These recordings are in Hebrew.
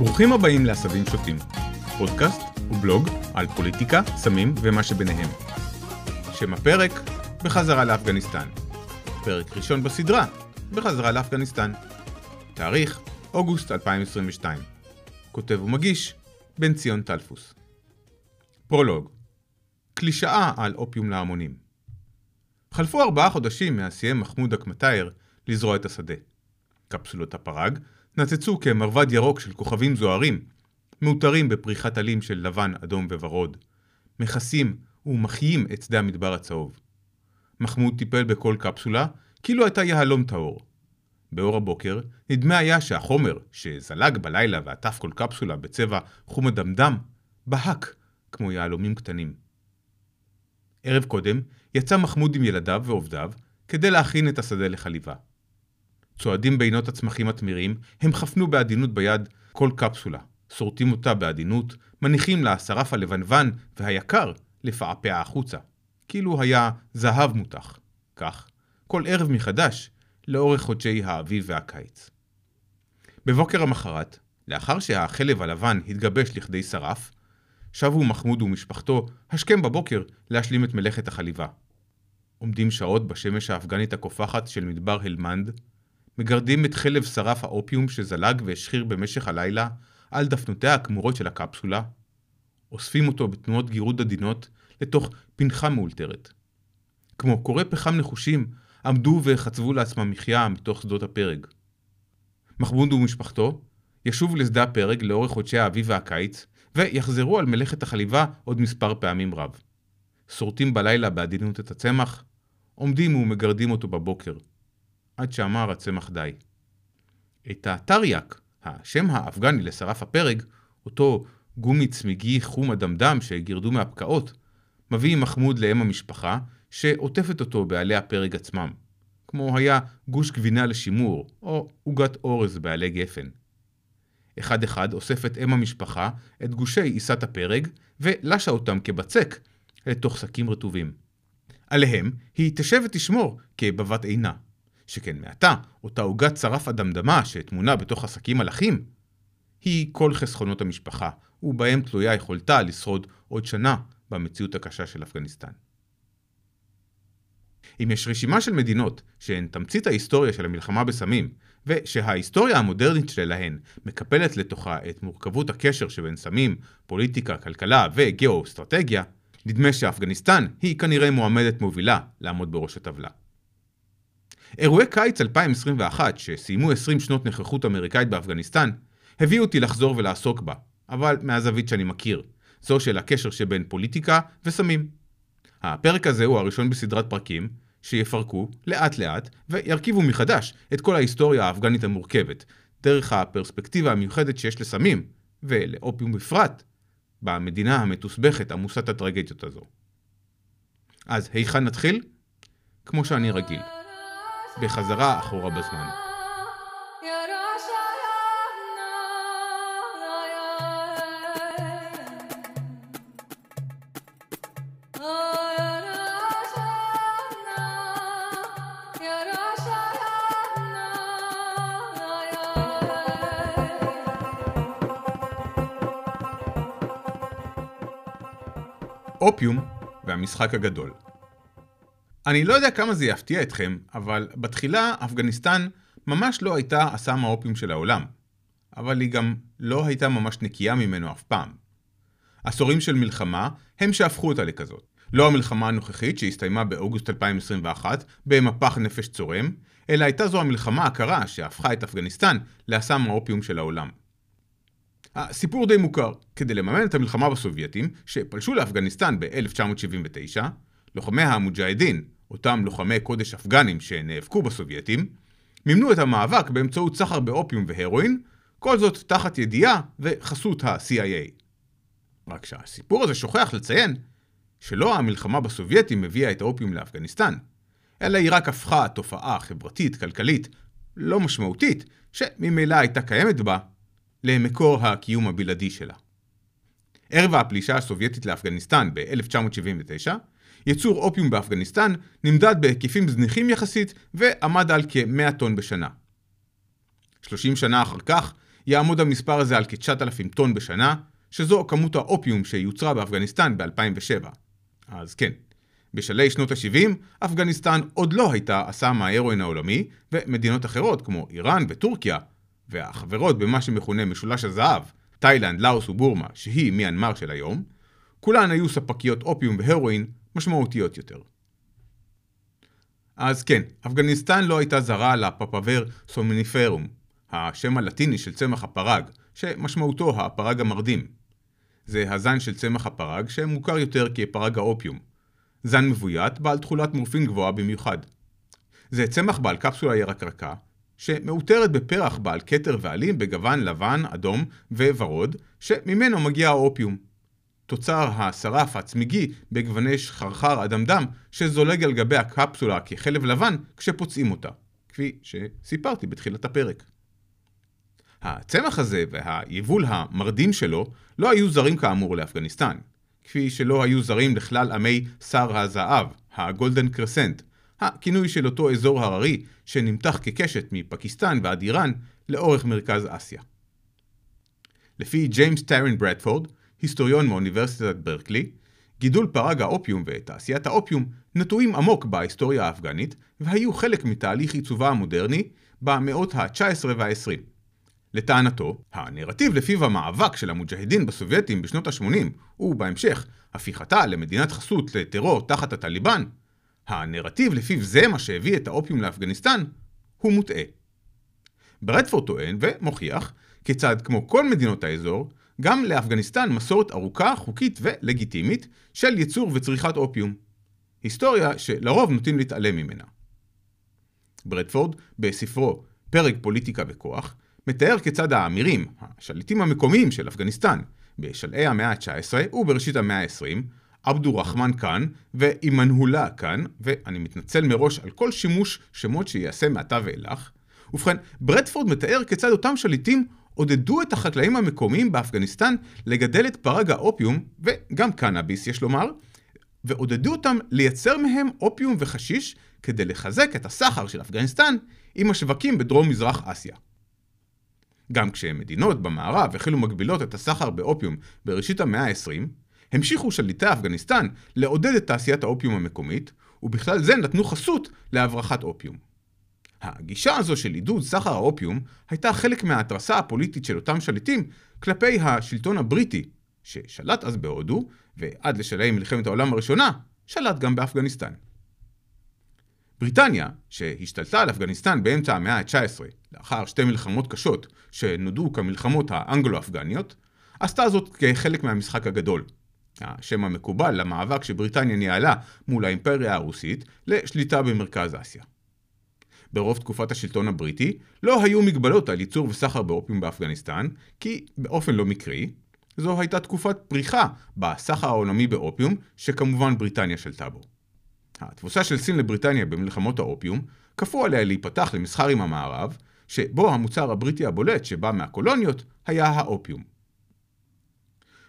ברוכים הבאים לעשבים שוטים, פודקאסט ובלוג על פוליטיקה, סמים ומה שביניהם. שם הפרק, בחזרה לאפגניסטן. פרק ראשון בסדרה, בחזרה לאפגניסטן. תאריך, אוגוסט 2022. כותב ומגיש, בן ציון טלפוס. פרולוג קלישאה על אופיום להמונים. חלפו ארבעה חודשים מאז סיים מחמוד אקמטייר לזרוע את השדה. קפסולות הפרג נצצו כמרבד ירוק של כוכבים זוהרים, מאותרים בפריחת עלים של לבן, אדום וורוד, מכסים ומחיים את שדה המדבר הצהוב. מחמוד טיפל בכל קפסולה כאילו הייתה יהלום טהור. באור הבוקר נדמה היה שהחומר שזלג בלילה ועטף כל קפסולה בצבע חום אדמדם, בהק כמו יהלומים קטנים. ערב קודם יצא מחמוד עם ילדיו ועובדיו כדי להכין את השדה לחליבה. צועדים בינות הצמחים התמירים, הם חפנו בעדינות ביד כל קפסולה, שורטים אותה בעדינות, מניחים לה שרף הלבנוון והיקר לפעפע החוצה, כאילו היה זהב מותח. כך, כל ערב מחדש, לאורך חודשי האביב והקיץ. בבוקר המחרת, לאחר שהחלב הלבן התגבש לכדי שרף, שבו מחמוד ומשפחתו השכם בבוקר להשלים את מלאכת החליבה. עומדים שעות בשמש האפגנית הקופחת של מדבר הלמנד, מגרדים את חלב שרף האופיום שזלג והשחיר במשך הלילה על דפנותיה הכמורות של הקפסולה, אוספים אותו בתנועות גירוד עדינות לתוך פנחה מאולתרת. כמו קורא פחם נחושים, עמדו וחצבו לעצמם מחיה מתוך שדות הפרג. מחמוד ומשפחתו ישוב לשדה הפרג לאורך חודשי האביב והקיץ, ויחזרו על מלאכת החליבה עוד מספר פעמים רב. שורטים בלילה בעדינות את הצמח, עומדים ומגרדים אותו בבוקר, עד שאמר הצמח די. את הטריאק, השם האפגני לשרף הפרג, אותו גומי צמיגי חום אדמדם שגירדו מהפקעות, מביא מחמוד לאם המשפחה, שעוטפת אותו בעלי הפרג עצמם, כמו היה גוש גבינה לשימור, או עוגת אורז בעלי גפן. אחד אחד אוספת אם המשפחה את גושי עיסת הפרג, ולשה אותם כבצק לתוך שקים רטובים. עליהם היא תשב ותשמור כבבת עינה. שכן מעתה, אותה עוגת צרף אדמדמה שטמונה בתוך השקים מלאכים, היא כל חסכונות המשפחה, ובהם תלויה יכולתה לשרוד עוד שנה במציאות הקשה של אפגניסטן. אם יש רשימה של מדינות שהן תמצית ההיסטוריה של המלחמה בסמים, ושההיסטוריה המודרנית שלהן מקפלת לתוכה את מורכבות הקשר שבין סמים, פוליטיקה, כלכלה וגאו-אסטרטגיה, נדמה שאפגניסטן היא כנראה מועמדת מובילה לעמוד בראש הטבלה. אירועי קיץ 2021, שסיימו 20 שנות נוכחות אמריקאית באפגניסטן, הביאו אותי לחזור ולעסוק בה, אבל מהזווית שאני מכיר, זו של הקשר שבין פוליטיקה וסמים. הפרק הזה הוא הראשון בסדרת פרקים, שיפרקו לאט לאט וירכיבו מחדש את כל ההיסטוריה האפגנית המורכבת, דרך הפרספקטיבה המיוחדת שיש לסמים, ולאופיום בפרט, במדינה המתוסבכת עמוסת הטרגדיות הזו. אז היכן נתחיל? כמו שאני רגיל. בחזרה אחורה בזמן. אופיום והמשחק הגדול אני לא יודע כמה זה יפתיע אתכם, אבל בתחילה אפגניסטן ממש לא הייתה הסם האופיום של העולם. אבל היא גם לא הייתה ממש נקייה ממנו אף פעם. עשורים של מלחמה הם שהפכו אותה לכזאת. לא המלחמה הנוכחית שהסתיימה באוגוסט 2021 במפח נפש צורם, אלא הייתה זו המלחמה הקרה שהפכה את אפגניסטן לאסם האופיום של העולם. הסיפור די מוכר. כדי לממן את המלחמה בסובייטים, שפלשו לאפגניסטן ב-1979, לוחמי המוג'הדין, אותם לוחמי קודש אפגנים שנאבקו בסובייטים, מימנו את המאבק באמצעות סחר באופיום והרואין, כל זאת תחת ידיעה וחסות ה-CIA. רק שהסיפור הזה שוכח לציין שלא המלחמה בסובייטים הביאה את האופיום לאפגניסטן, אלא היא רק הפכה תופעה חברתית, כלכלית, לא משמעותית, שממילא הייתה קיימת בה, למקור הקיום הבלעדי שלה. ערב הפלישה הסובייטית לאפגניסטן ב-1979, ייצור אופיום באפגניסטן נמדד בהיקפים זניחים יחסית ועמד על כ-100 טון בשנה. 30 שנה אחר כך, יעמוד המספר הזה על כ-9,000 טון בשנה, שזו כמות האופיום שיוצרה באפגניסטן ב-2007. אז כן, בשלהי שנות ה-70, אפגניסטן עוד לא הייתה אסם ההרואין העולמי, ומדינות אחרות כמו איראן וטורקיה, והחברות במה שמכונה משולש הזהב, תאילנד, לאוס ובורמה, שהיא מיינמר של היום, כולן היו ספקיות אופיום והרואין משמעותיות יותר. אז כן, אפגניסטן לא הייתה זרה לפפבר סומניפרום, השם הלטיני של צמח הפרג, שמשמעותו הפרג המרדים. זה הזן של צמח הפרג שמוכר יותר כפרג האופיום. זן מבוית בעל תכולת מורפין גבוהה במיוחד. זה צמח בעל קפסולה ירקרקה, שמאותרת בפרח בעל כתר ועלים בגוון לבן, אדום וורוד, שממנו מגיע האופיום. תוצר השרף הצמיגי בגווני שחרחר אדמדם שזולג על גבי הקפסולה כחלב לבן כשפוצעים אותה, כפי שסיפרתי בתחילת הפרק. הצמח הזה והיבול המרדים שלו לא היו זרים כאמור לאפגניסטן, כפי שלא היו זרים לכלל עמי סהר הזהב, ה Golden Crescent, הכינוי של אותו אזור הררי שנמתח כקשת מפקיסטן ועד איראן לאורך מרכז אסיה. לפי ג'יימס טיירן ברדפורד, היסטוריון מאוניברסיטת ברקלי, גידול פרג האופיום ותעשיית האופיום נטועים עמוק בהיסטוריה האפגנית והיו חלק מתהליך עיצובה המודרני במאות ה-19 וה-20. לטענתו, הנרטיב לפיו המאבק של המוג'הדין בסובייטים בשנות ה-80, ובהמשך, הפיכתה למדינת חסות לטרור תחת הטליבן, הנרטיב לפיו זה מה שהביא את האופיום לאפגניסטן, הוא מוטעה. ברדפורד טוען ומוכיח כיצד כמו כל מדינות האזור, גם לאפגניסטן מסורת ארוכה, חוקית ולגיטימית של ייצור וצריכת אופיום. היסטוריה שלרוב נוטים להתעלם ממנה. ברדפורד, בספרו פרק פוליטיקה וכוח, מתאר כיצד האמירים, השליטים המקומיים של אפגניסטן, בשלהי המאה ה-19 ובראשית המאה ה-20, עבדו רחמן כאן ואימנהולה כאן, ואני מתנצל מראש על כל שימוש שמות שיעשה מעתה ואילך. ובכן, ברדפורד מתאר כיצד אותם שליטים עודדו את החקלאים המקומיים באפגניסטן לגדל את פרג האופיום, וגם קנאביס יש לומר, ועודדו אותם לייצר מהם אופיום וחשיש כדי לחזק את הסחר של אפגניסטן עם השווקים בדרום מזרח אסיה. גם כשמדינות במערב החלו מגבילות את הסחר באופיום בראשית המאה ה-20, המשיכו שליטי אפגניסטן לעודד את תעשיית האופיום המקומית, ובכלל זה נתנו חסות להברחת אופיום. הגישה הזו של עידוד סחר האופיום הייתה חלק מההתרסה הפוליטית של אותם שליטים כלפי השלטון הבריטי, ששלט אז בהודו, ועד לשלהי מלחמת העולם הראשונה, שלט גם באפגניסטן. בריטניה, שהשתלטה על אפגניסטן באמצע המאה ה-19, לאחר שתי מלחמות קשות שנודעו כמלחמות האנגלו-אפגניות, עשתה זאת כחלק מהמשחק הגדול. השם המקובל למאבק שבריטניה ניהלה מול האימפריה הרוסית לשליטה במרכז אסיה. ברוב תקופת השלטון הבריטי לא היו מגבלות על ייצור וסחר באופיום באפגניסטן, כי באופן לא מקרי, זו הייתה תקופת פריחה בסחר העולמי באופיום, שכמובן בריטניה שלטה בו. התבוסה של סין לבריטניה במלחמות האופיום, כפו עליה להיפתח למסחר עם המערב, שבו המוצר הבריטי הבולט שבא מהקולוניות היה האופיום.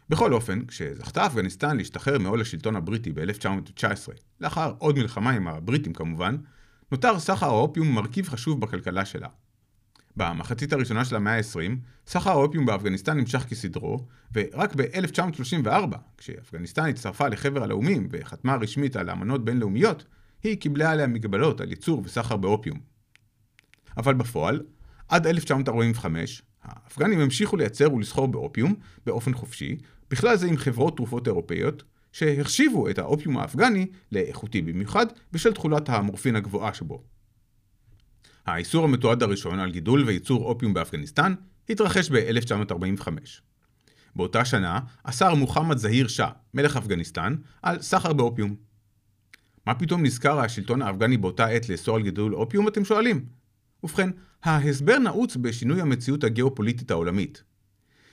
בכל אופן, כשזכתה אפגניסטן להשתחרר מעול השלטון הבריטי ב-1919, לאחר עוד מלחמה עם הבריטים כמובן, נותר סחר האופיום מרכיב חשוב בכלכלה שלה. במחצית הראשונה של המאה ה-20, סחר האופיום באפגניסטן נמשך כסדרו, ורק ב-1934, כשאפגניסטן הצטרפה לחבר הלאומים וחתמה רשמית על אמנות בינלאומיות, היא קיבלה עליה מגבלות על ייצור וסחר באופיום. אבל בפועל, עד 1945, האפגנים המשיכו לייצר ולסחור באופיום באופן חופשי, בכלל זה עם חברות תרופות אירופאיות, שהחשיבו את האופיום האפגני לאיכותי במיוחד בשל תכולת המורפין הגבוהה שבו. האיסור המתועד הראשון על גידול וייצור אופיום באפגניסטן התרחש ב-1945. באותה שנה אסר מוחמד זהיר שאה, מלך אפגניסטן, על סחר באופיום. מה פתאום נזכר השלטון האפגני באותה עת לאסור על גידול אופיום, אתם שואלים? ובכן, ההסבר נעוץ בשינוי המציאות הגיאופוליטית העולמית.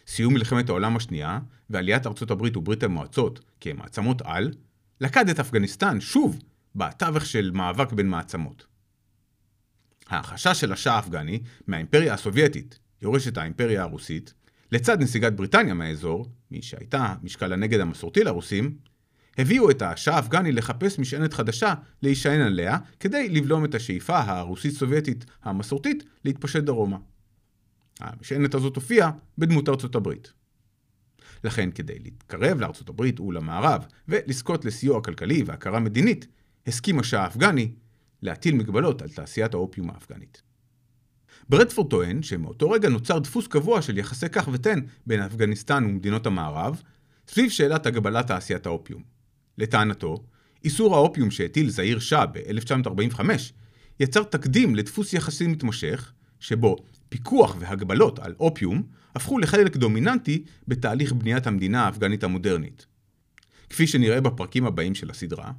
סיום מלחמת העולם השנייה ועליית ארצות הברית וברית המועצות כמעצמות על, לכד את אפגניסטן שוב בתווך של מאבק בין מעצמות. החשש של השאה האפגני מהאימפריה הסובייטית, יורשת האימפריה הרוסית, לצד נסיגת בריטניה מהאזור, מי שהייתה משקל הנגד המסורתי לרוסים, הביאו את השאה האפגני לחפש משענת חדשה להישען עליה כדי לבלום את השאיפה הרוסית-סובייטית המסורתית להתפשט דרומה. המשענת הזאת הופיעה בדמות ארצות הברית. לכן כדי להתקרב לארצות הברית ולמערב ולזכות לסיוע כלכלי והכרה מדינית, הסכים השאה האפגני להטיל מגבלות על תעשיית האופיום האפגנית. ברדפורד טוען שמאותו רגע נוצר דפוס קבוע של יחסי כך ותן בין אפגניסטן ומדינות המערב, סביב שאלת הגבלת תעשיית האופיום. לטענתו, איסור האופיום שהטיל זעיר שאה ב-1945 יצר תקדים לדפוס יחסים מתמשך, שבו פיקוח והגבלות על אופיום הפכו לחלק דומיננטי בתהליך בניית המדינה האפגנית המודרנית. כפי שנראה בפרקים הבאים של הסדרה,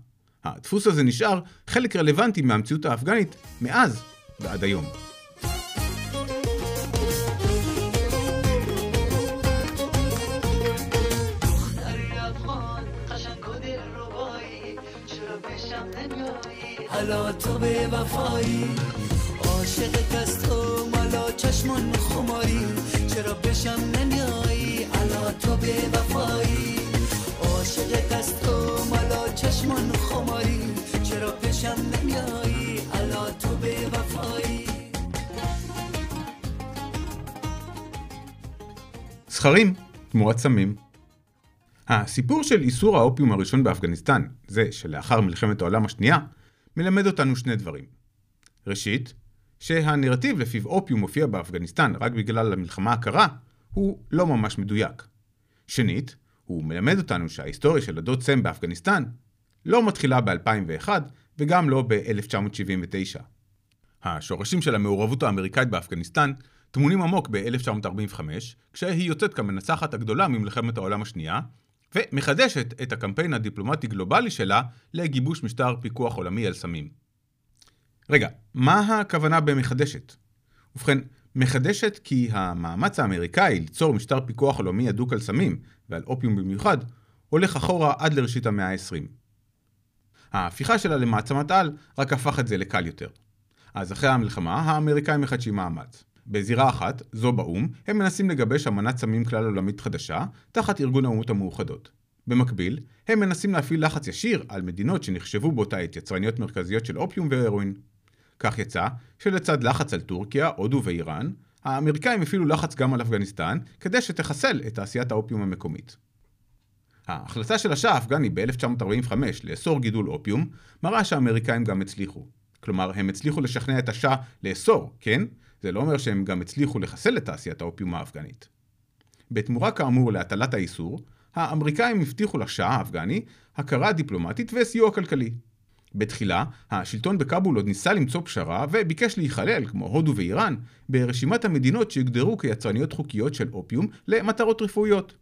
הדפוס הזה נשאר חלק רלוונטי מהמציאות האפגנית מאז ועד היום. حالا تو به وفایی عاشقت از تو مالا چشمان خماری چرا بشم نمیایی حالا تو به وفایی عاشقت از تو مالا چشمان خماری چرا بشم نمیایی حالا تو به وفایی זכרים תמורת סמים. הסיפור של איסור האופיום הראשון באפגניסטן, זה שלאחר מלחמת העולם השנייה, מלמד אותנו שני דברים. ראשית, שהנרטיב לפיו אופיום מופיע באפגניסטן רק בגלל המלחמה הקרה, הוא לא ממש מדויק. שנית, הוא מלמד אותנו שההיסטוריה של הדוד סם באפגניסטן לא מתחילה ב-2001 וגם לא ב-1979. השורשים של המעורבות האמריקאית באפגניסטן טמונים עמוק ב-1945, כשהיא יוצאת כמנצחת הגדולה ממלחמת העולם השנייה, ומחדשת את הקמפיין הדיפלומטי גלובלי שלה לגיבוש משטר פיקוח עולמי על סמים. רגע, מה הכוונה במחדשת? ובכן, מחדשת כי המאמץ האמריקאי ליצור משטר פיקוח עולמי הדוק על סמים, ועל אופיום במיוחד, הולך אחורה עד לראשית המאה ה-20. ההפיכה שלה למעצמת על רק הפך את זה לקל יותר. אז אחרי המלחמה, האמריקאים מחדשים מאמץ. בזירה אחת, זו באו"ם, הם מנסים לגבש אמנת סמים כלל עולמית חדשה, תחת ארגון האומות המאוחדות. במקביל, הם מנסים להפעיל לחץ ישיר על מדינות שנחשבו באותה עת יצרניות מרכזיות של אופיום והרואין. כך יצא שלצד לחץ על טורקיה, הודו ואיראן, האמריקאים הפעילו לחץ גם על אפגניסטן, כדי שתחסל את תעשיית האופיום המקומית. ההחלטה של השאה האפגני ב-1945 לאסור גידול אופיום, מראה שהאמריקאים גם הצליחו. כלומר, הם הצליחו לשכנע את השאה לאסור, כן? זה לא אומר שהם גם הצליחו לחסל את תעשיית האופיום האפגנית. בתמורה כאמור להטלת האיסור, האמריקאים הבטיחו לשאה האפגני הכרה דיפלומטית וסיוע כלכלי. בתחילה, השלטון בכאבול עוד ניסה למצוא פשרה וביקש להיכלל, כמו הודו ואיראן, ברשימת המדינות שהוגדרו כיצרניות חוקיות של אופיום למטרות רפואיות.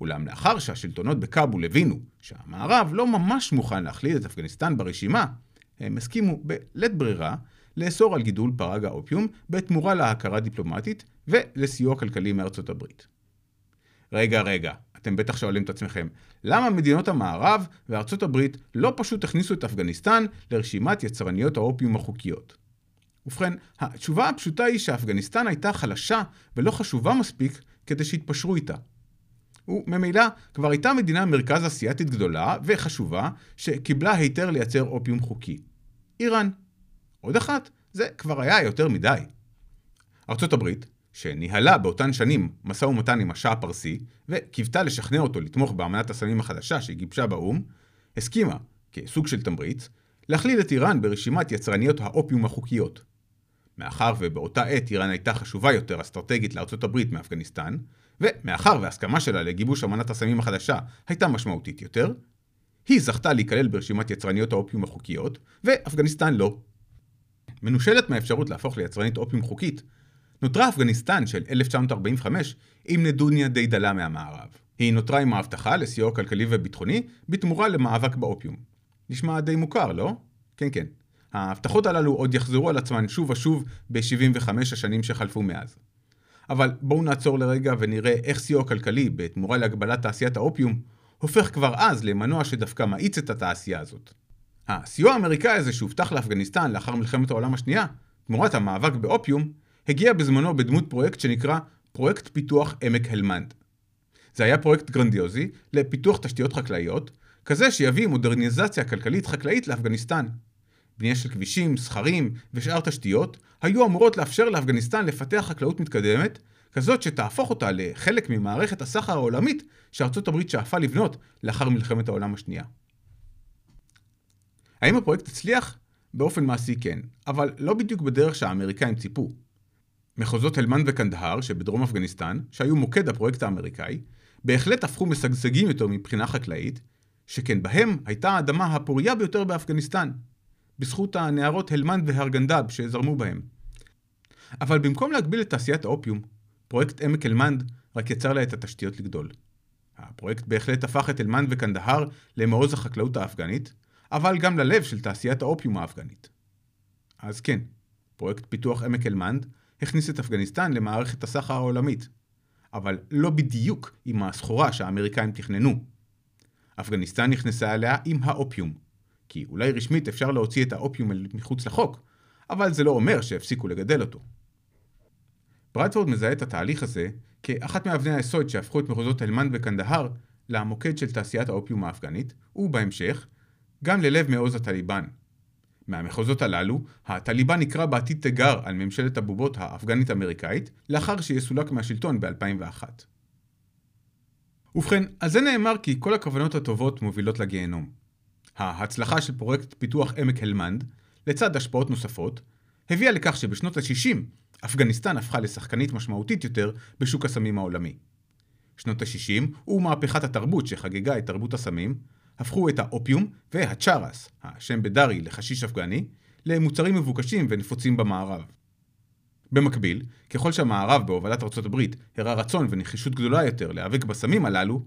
אולם לאחר שהשלטונות בכאבול הבינו שהמערב לא ממש מוכן להכליל את אפגניסטן ברשימה, הם הסכימו בלית ברירה לאסור על גידול פרג האופיום בתמורה להכרה דיפלומטית ולסיוע כלכלי מארצות הברית. רגע, רגע, אתם בטח שואלים את עצמכם, למה מדינות המערב וארצות הברית לא פשוט הכניסו את אפגניסטן לרשימת יצרניות האופיום החוקיות? ובכן, התשובה הפשוטה היא שאפגניסטן הייתה חלשה ולא חשובה מספיק כדי שיתפשרו איתה. וממילא כבר הייתה מדינה מרכז אסיאתית גדולה וחשובה שקיבלה היתר לייצר אופיום חוקי. איראן. עוד אחת, זה כבר היה יותר מדי. ארצות הברית, שניהלה באותן שנים משא ומתן עם השאה הפרסי, וקיוותה לשכנע אותו לתמוך באמנת הסמים החדשה שהיא גיבשה באו"ם, הסכימה, כסוג של תמריץ, להכליל את איראן ברשימת יצרניות האופיום החוקיות. מאחר ובאותה עת איראן הייתה חשובה יותר אסטרטגית לארצות הברית מאפגניסטן, ומאחר וההסכמה שלה לגיבוש אמנת הסמים החדשה הייתה משמעותית יותר, היא זכתה להיכלל ברשימת יצרניות האופיום החוקיות, ואפגניסטן לא. מנושלת מהאפשרות להפוך ליצרנית אופיום חוקית, נותרה אפגניסטן של 1945 עם נדוניה די דלה מהמערב. היא נותרה עם ההבטחה לסיוע כלכלי וביטחוני בתמורה למאבק באופיום. נשמע די מוכר, לא? כן, כן. ההבטחות הללו עוד יחזרו על עצמן שוב ושוב ב-75 השנים שחלפו מאז. אבל בואו נעצור לרגע ונראה איך סיוע כלכלי בתמורה להגבלת תעשיית האופיום הופך כבר אז למנוע שדווקא מאיץ את התעשייה הזאת. הסיוע האמריקאי הזה שהובטח לאפגניסטן לאחר מלחמת העולם השנייה, תמורת המאבק באופיום, הגיע בזמנו בדמות פרויקט שנקרא פרויקט פיתוח עמק הלמנד. זה היה פרויקט גרנדיוזי לפיתוח תשתיות חקלאיות, כזה שיביא מודרניזציה כלכלית חקלאית לאפגניסטן. בנייה של כבישים, סכרים ושאר תשתיות היו אמורות לאפשר לאפגניסטן לפתח חקלאות מתקדמת כזאת שתהפוך אותה לחלק ממערכת הסחר העולמית שארצות הברית שאפה לבנות לאחר מלחמת העולם השנייה. האם הפרויקט הצליח? באופן מעשי כן, אבל לא בדיוק בדרך שהאמריקאים ציפו. מחוזות הלמנד וקנדהר שבדרום אפגניסטן, שהיו מוקד הפרויקט האמריקאי, בהחלט הפכו משגשגים יותר מבחינה חקלאית, שכן בהם הייתה האדמה הפוריה ביותר באפגניסטן, בזכות הנערות הלמנד והרגנדב שזרמו בהם. אבל במקום להגביל את תעשיית האופיום, פרויקט עמק הלמנד רק יצר לה את התשתיות לגדול. הפרויקט בהחלט הפך את הלמנד וקנדהר למעוז החקלאות האפגנית, אבל גם ללב של תעשיית האופיום האפגנית. אז כן, פרויקט פיתוח עמק הלמנד הכניס את אפגניסטן למערכת הסחר העולמית, אבל לא בדיוק עם הסחורה שהאמריקאים תכננו. אפגניסטן נכנסה אליה עם האופיום, כי אולי רשמית אפשר להוציא את האופיום מחוץ לחוק, אבל זה לא אומר שהפסיקו לגדל אותו. ברדפורד מזהה את התהליך הזה כאחת מאבני היסוד שהפכו את מחוזות אלמנד וקנדהר למוקד של תעשיית האופיום האפגנית, ובהמשך, גם ללב מעוז הטליבן. מהמחוזות הללו, הטליבן נקרא בעתיד תיגר על ממשלת הבובות האפגנית-אמריקאית, לאחר שיסולק מהשלטון ב-2001. ובכן, על זה נאמר כי כל הכוונות הטובות מובילות לגיהנום. ההצלחה של פרויקט פיתוח עמק הלמנד, לצד השפעות נוספות, הביאה לכך שבשנות ה-60 אפגניסטן הפכה לשחקנית משמעותית יותר בשוק הסמים העולמי. שנות ה-60 ומהפכת התרבות שחגגה את תרבות הסמים, הפכו את האופיום והצ'ארס, השם בדארי לחשיש אפגני, למוצרים מבוקשים ונפוצים במערב. במקביל, ככל שהמערב בהובלת ארצות הברית הראה רצון ונחישות גדולה יותר להיאבק בסמים הללו,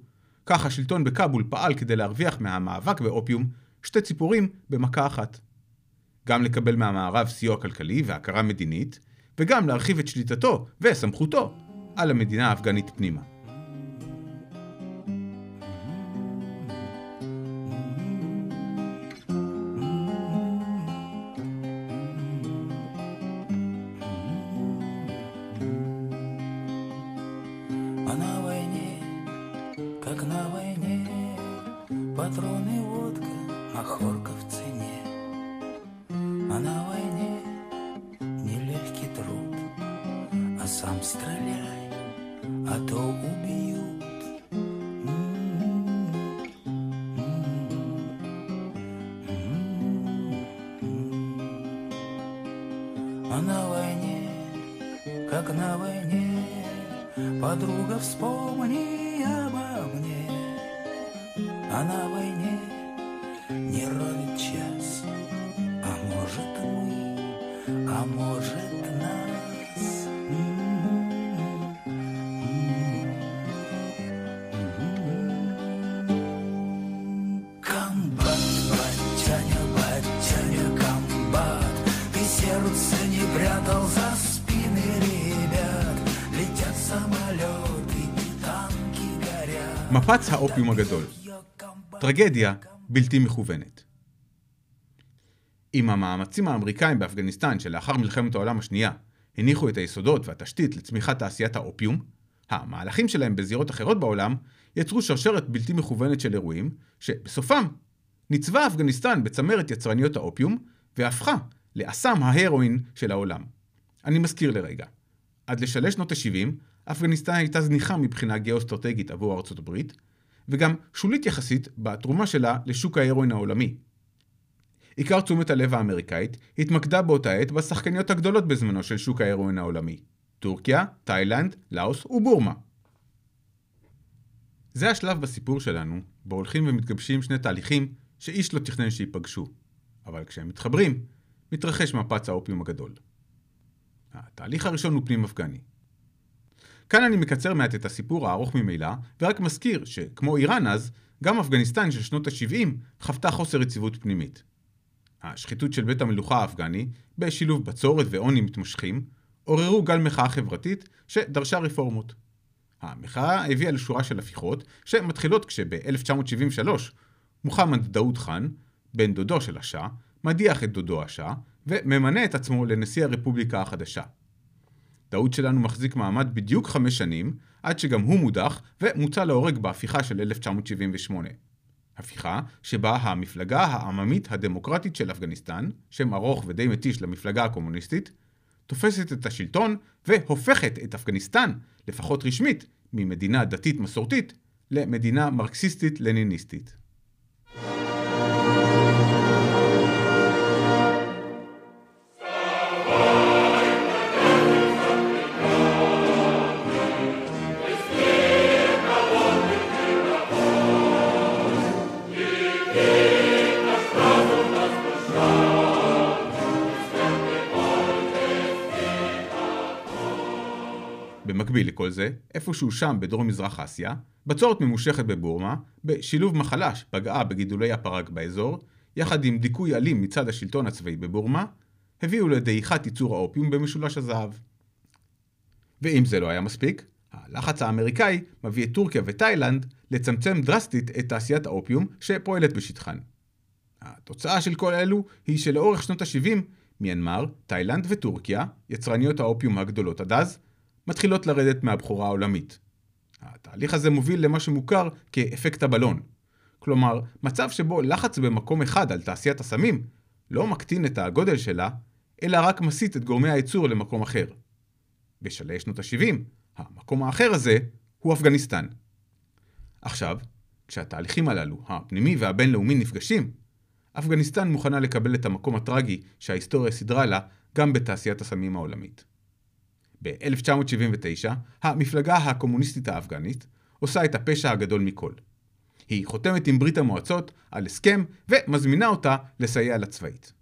כך השלטון בכאבול פעל כדי להרוויח מהמאבק באופיום שתי ציפורים במכה אחת. גם לקבל מהמערב סיוע כלכלי והכרה מדינית, וגם להרחיב את שליטתו וסמכותו על המדינה האפגנית פנימה. Мы на войне, как на войне, патроны водка, махорка в מפץ האופיום הגדול. טרגדיה בלתי מכוונת. עם המאמצים האמריקאים באפגניסטן שלאחר מלחמת העולם השנייה הניחו את היסודות והתשתית לצמיחת תעשיית האופיום, המהלכים שלהם בזירות אחרות בעולם יצרו שרשרת בלתי מכוונת של אירועים, שבסופם ניצבה אפגניסטן בצמרת יצרניות האופיום והפכה לאסם ההרואין של העולם. אני מזכיר לרגע, עד לשלש שנות ה-70 אפגניסטן הייתה זניחה מבחינה גיאו-אסטרטגית עבור ארצות הברית, וגם שולית יחסית בתרומה שלה לשוק ההרואין העולמי. עיקר תשומת הלב האמריקאית התמקדה באותה עת בשחקניות הגדולות בזמנו של שוק ההרואין העולמי, טורקיה, תאילנד, לאוס ובורמה. זה השלב בסיפור שלנו, בו הולכים ומתגבשים שני תהליכים שאיש לא תכנן שייפגשו, אבל כשהם מתחברים, מתרחש מפץ האופיום הגדול. התהליך הראשון הוא פנים אפגני. כאן אני מקצר מעט את הסיפור הארוך ממילא, ורק מזכיר שכמו איראן אז, גם אפגניסטן של שנות ה-70 חוותה חוסר יציבות פנימית. השחיתות של בית המלוכה האפגני, בשילוב בצורת ועוני מתמשכים, עוררו גל מחאה חברתית שדרשה רפורמות. המחאה הביאה לשורה של הפיכות, שמתחילות כשב-1973 מוחמד דאוד חאן, בן דודו של השאה, מדיח את דודו השאה, וממנה את עצמו לנשיא הרפובליקה החדשה. דאוד שלנו מחזיק מעמד בדיוק חמש שנים, עד שגם הוא מודח ומוצא להורג בהפיכה של 1978. הפיכה שבה המפלגה העממית הדמוקרטית של אפגניסטן, שם ארוך ודי מתיש למפלגה הקומוניסטית, תופסת את השלטון והופכת את אפגניסטן, לפחות רשמית, ממדינה דתית מסורתית למדינה מרקסיסטית-לניניסטית. במקביל לכל זה, איפשהו שם בדרום מזרח אסיה, בצורת ממושכת בבורמה, בשילוב מחלה שפגעה בגידולי הפרג באזור, יחד עם דיכוי אלים מצד השלטון הצבאי בבורמה, הביאו לדעיכת ייצור האופיום במשולש הזהב. ואם זה לא היה מספיק, הלחץ האמריקאי מביא את טורקיה ותאילנד לצמצם דרסטית את תעשיית האופיום שפועלת בשטחן. התוצאה של כל אלו היא שלאורך שנות ה-70, מיינמר, תאילנד וטורקיה, יצרניות האופיום הגדולות עד אז, מתחילות לרדת מהבחורה העולמית. התהליך הזה מוביל למה שמוכר כאפקט הבלון. כלומר, מצב שבו לחץ במקום אחד על תעשיית הסמים לא מקטין את הגודל שלה, אלא רק מסיט את גורמי הייצור למקום אחר. בשלהי שנות ה-70, המקום האחר הזה הוא אפגניסטן. עכשיו, כשהתהליכים הללו, הפנימי והבינלאומי נפגשים, אפגניסטן מוכנה לקבל את המקום הטרגי שההיסטוריה סידרה לה גם בתעשיית הסמים העולמית. ב-1979, המפלגה הקומוניסטית האפגנית עושה את הפשע הגדול מכל. היא חותמת עם ברית המועצות על הסכם ומזמינה אותה לסייע לה צבאית.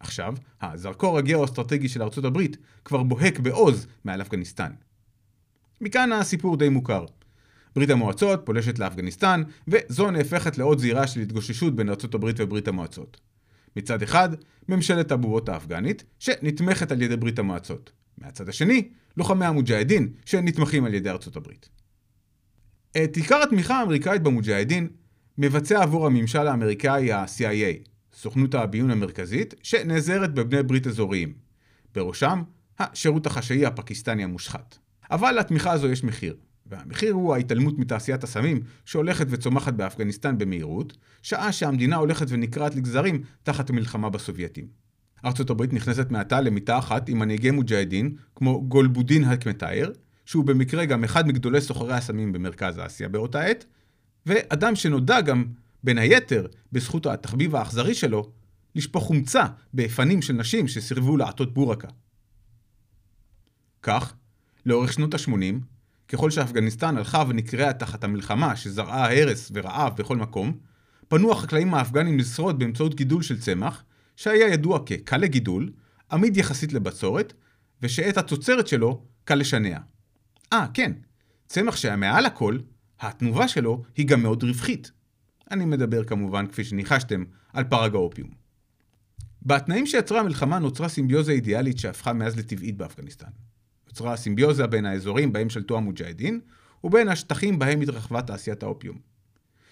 עכשיו, הזרקור הגיאו-אסטרטגי של ארצות הברית כבר בוהק בעוז מעל אפגניסטן. מכאן הסיפור די מוכר. ברית המועצות פולשת לאפגניסטן, וזו נהפכת לעוד זירה של התגוששות בין ארצות הברית וברית המועצות. מצד אחד, ממשלת הבועות האפגנית, שנתמכת על ידי ברית המועצות. מהצד השני, לוחמי המוג'הדין, שנתמכים על ידי ארצות הברית. את עיקר התמיכה האמריקאית במוג'הדין מבצע עבור הממשל האמריקאי ה-CIA, סוכנות הביון המרכזית, שנעזרת בבני ברית אזוריים. בראשם, השירות החשאי הפקיסטני המושחת. אבל לתמיכה הזו יש מחיר, והמחיר הוא ההתעלמות מתעשיית הסמים שהולכת וצומחת באפגניסטן במהירות, שעה שהמדינה הולכת ונקרעת לגזרים תחת המלחמה בסובייטים. ארצות הברית נכנסת מעתה למיטה אחת עם מנהיגי מוג'הדין, כמו גולבודין הקמטייר, שהוא במקרה גם אחד מגדולי סוחרי הסמים במרכז אסיה באותה עת, ואדם שנודע גם, בין היתר, בזכות התחביב האכזרי שלו, לשפוך חומצה בפנים של נשים שסירבו לעטות בורקה. כך, לאורך שנות ה-80, ככל שאפגניסטן הלכה ונקרעה תחת המלחמה שזרעה הרס ורעב בכל מקום, פנו החקלאים האפגנים לשרוד באמצעות גידול של צמח, שהיה ידוע כקל לגידול, עמיד יחסית לבצורת, ושאת התוצרת שלו קל לשנע. אה, כן, צמח שהיה מעל הכל, התנובה שלו היא גם מאוד רווחית. אני מדבר כמובן, כפי שניחשתם, על פרג האופיום. בתנאים שיצרה המלחמה נוצרה סימביוזה אידיאלית שהפכה מאז לטבעית באפגניסטן. נוצרה סימביוזה בין האזורים בהם שלטו המוג'הדין, ובין השטחים בהם התרחבה תעשיית האופיום.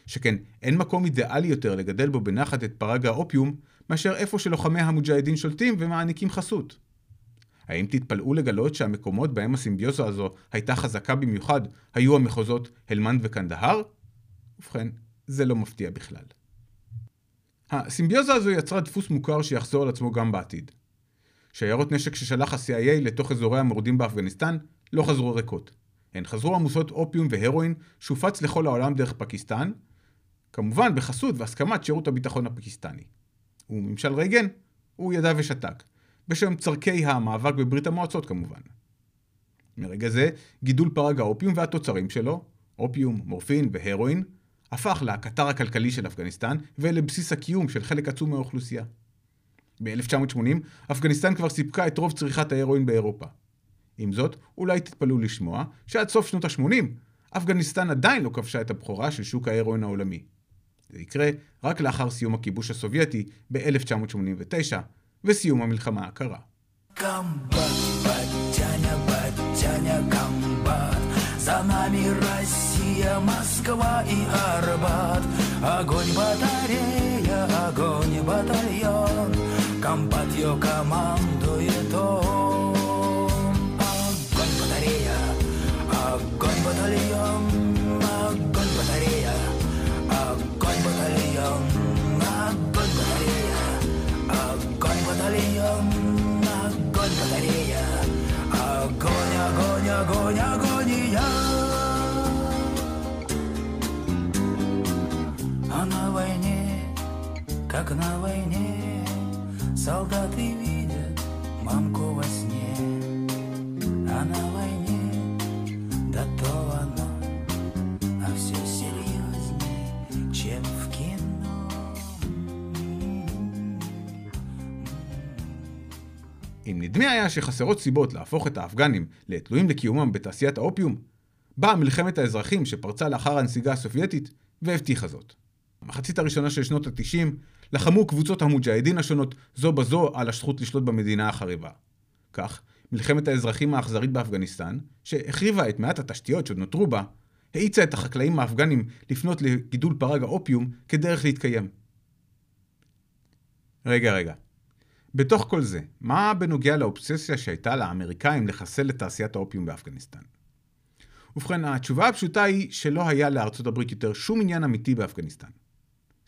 שכן אין מקום אידיאלי יותר לגדל בו בנחת את פרג האופיום מאשר איפה שלוחמי המוג'הדין שולטים ומעניקים חסות. האם תתפלאו לגלות שהמקומות בהם הסימביוזה הזו הייתה חזקה במיוחד היו המחוזות הלמנד וקנדהר? ובכן, זה לא מפתיע בכלל. הסימביוזה הזו יצרה דפוס מוכר שיחזור על עצמו גם בעתיד. שיירות נשק ששלח ה-CIA לתוך אזורי המורדים באפגניסטן לא חזרו ריקות. הן חזרו עמוסות אופיום והרואין שהופץ לכל העולם דרך פקיסטן, כמובן בחסות והסכמת שירות הביטחון הפקיסטני. וממשל רייגן, הוא ידע ושתק, בשם צורכי המאבק בברית המועצות כמובן. מרגע זה, גידול פרג האופיום והתוצרים שלו, אופיום, מורפין והרואין, הפך לקטר הכלכלי של אפגניסטן ולבסיס הקיום של חלק עצום מהאוכלוסייה. ב-1980, אפגניסטן כבר סיפקה את רוב צריכת ההרואין באירופה. עם זאת, אולי תתפלאו לשמוע שעד סוף שנות ה-80, אפגניסטן עדיין לא כבשה את הבכורה של שוק ההרואין העולמי. זה יקרה רק לאחר סיום הכיבוש הסובייטי ב-1989 וסיום המלחמה הקרה. За нами Россия, Москва и Арбат Огонь батарея, огонь батальон Комбат ее командует он Огонь батарея, огонь батальон огонь, огонь и я. А на войне, как на войне, солдаты видят. אם נדמה היה שחסרות סיבות להפוך את האפגנים לתלויים לקיומם בתעשיית האופיום, באה מלחמת האזרחים שפרצה לאחר הנסיגה הסובייטית והבטיחה זאת. במחצית הראשונה של שנות ה-90 לחמו קבוצות המוג'הדין השונות זו בזו על הזכות לשלוט במדינה החריבה. כך, מלחמת האזרחים האכזרית באפגניסטן, שהחריבה את מעט התשתיות שעוד נותרו בה, האיצה את החקלאים האפגנים לפנות לגידול פרג האופיום כדרך להתקיים. רגע, רגע. בתוך כל זה, מה בנוגע לאובססיה שהייתה לאמריקאים לחסל את תעשיית האופיום באפגניסטן? ובכן, התשובה הפשוטה היא שלא היה לארצות הברית יותר שום עניין אמיתי באפגניסטן.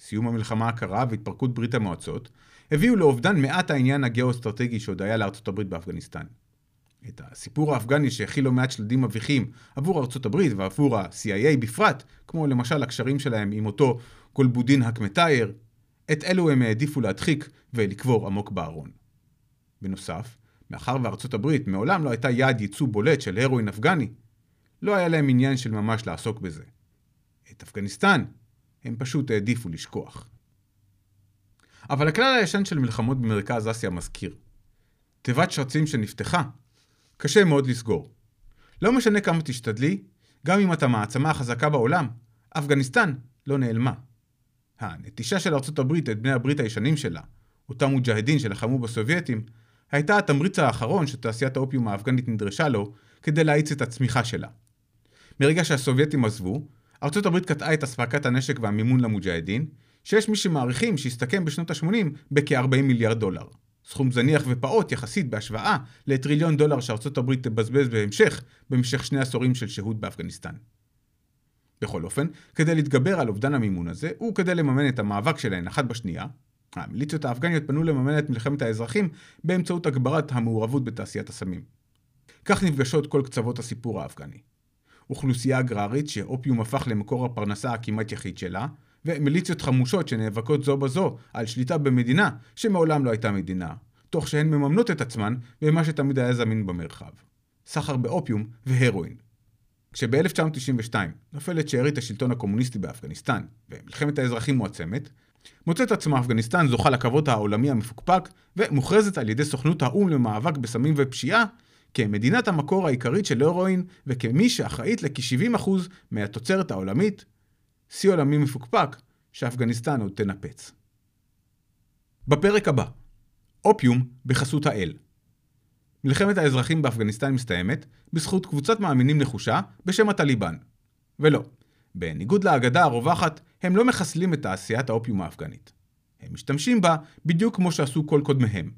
סיום המלחמה הקרה והתפרקות ברית המועצות הביאו לאובדן מעט העניין הגאו-אסטרטגי שעוד היה לארצות הברית באפגניסטן. את הסיפור האפגני שהכיל לא מעט שלדים מביכים עבור ארצות הברית ועבור ה-CIA בפרט, כמו למשל הקשרים שלהם עם אותו גולבודין הקמטייר, את אלו הם העדיפו להדחיק ולקבור עמוק בארון. בנוסף, מאחר וארצות הברית מעולם לא הייתה יעד ייצוא בולט של הרואין אפגני, לא היה להם עניין של ממש לעסוק בזה. את אפגניסטן הם פשוט העדיפו לשכוח. אבל הכלל הישן של מלחמות במרכז אסיה מזכיר. תיבת שרצים שנפתחה, קשה מאוד לסגור. לא משנה כמה תשתדלי, גם אם אתה מעצמה החזקה בעולם, אפגניסטן לא נעלמה. הנטישה של ארצות הברית את בני הברית הישנים שלה, אותם מוג'הדין שלחמו בסובייטים, הייתה התמריץ האחרון שתעשיית האופיום האפגנית נדרשה לו כדי להאיץ את הצמיחה שלה. מרגע שהסובייטים עזבו, ארצות הברית קטעה את אספקת הנשק והמימון למוג'הדין, שיש מי שמעריכים שהסתכם בשנות ה-80 בכ-40 מיליארד דולר. סכום זניח ופעוט יחסית בהשוואה לטריליון דולר שארצות הברית תבזבז בהמשך, במשך שני עשורים של שהות באפגניסטן. בכל אופן, כדי להתגבר על אובדן המימון הזה, וכדי לממן את המאבק שלהן אחת בשנייה, המיליציות האפגניות פנו לממן את מלחמת האזרחים באמצעות הגברת המעורבות בתעשיית הסמים. כך נפגשות כל קצוות הסיפור האפגני. אוכלוסייה אגררית שאופיום הפך למקור הפרנסה הכמעט יחיד שלה, ומיליציות חמושות שנאבקות זו בזו על שליטה במדינה שמעולם לא הייתה מדינה, תוך שהן מממנות את עצמן במה שתמיד היה זמין במרחב. סחר באופיום והרואין. כשב-1992 נופלת שארית השלטון הקומוניסטי באפגניסטן ומלחמת האזרחים מועצמת, מוצאת עצמה אפגניסטן זוכה לכבוד העולמי המפוקפק ומוכרזת על ידי סוכנות האו"ם למאבק בסמים ופשיעה כמדינת המקור העיקרית של הרואין וכמי שאחראית לכ-70% מהתוצרת העולמית, שיא עולמי מפוקפק שאפגניסטן עוד תנפץ. בפרק הבא, אופיום בחסות האל. מלחמת האזרחים באפגניסטן מסתיימת בזכות קבוצת מאמינים נחושה בשם הטליבן. ולא, בניגוד לאגדה הרווחת, הם לא מחסלים את תעשיית האופיום האפגנית. הם משתמשים בה בדיוק כמו שעשו כל קודמיהם,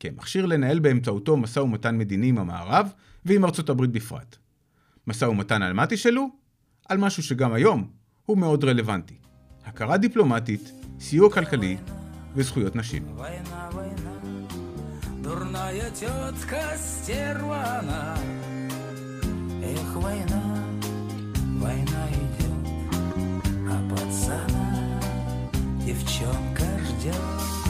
כמכשיר לנהל באמצעותו משא ומתן מדיני עם המערב ועם ארצות הברית בפרט. משא ומתן על מה תשאלו? על משהו שגם היום הוא מאוד רלוונטי. הכרה דיפלומטית, סיוע כלכלי וזכויות נשים. Дурная тетка стерва она Эх, война, война идет А пацана девчонка ждет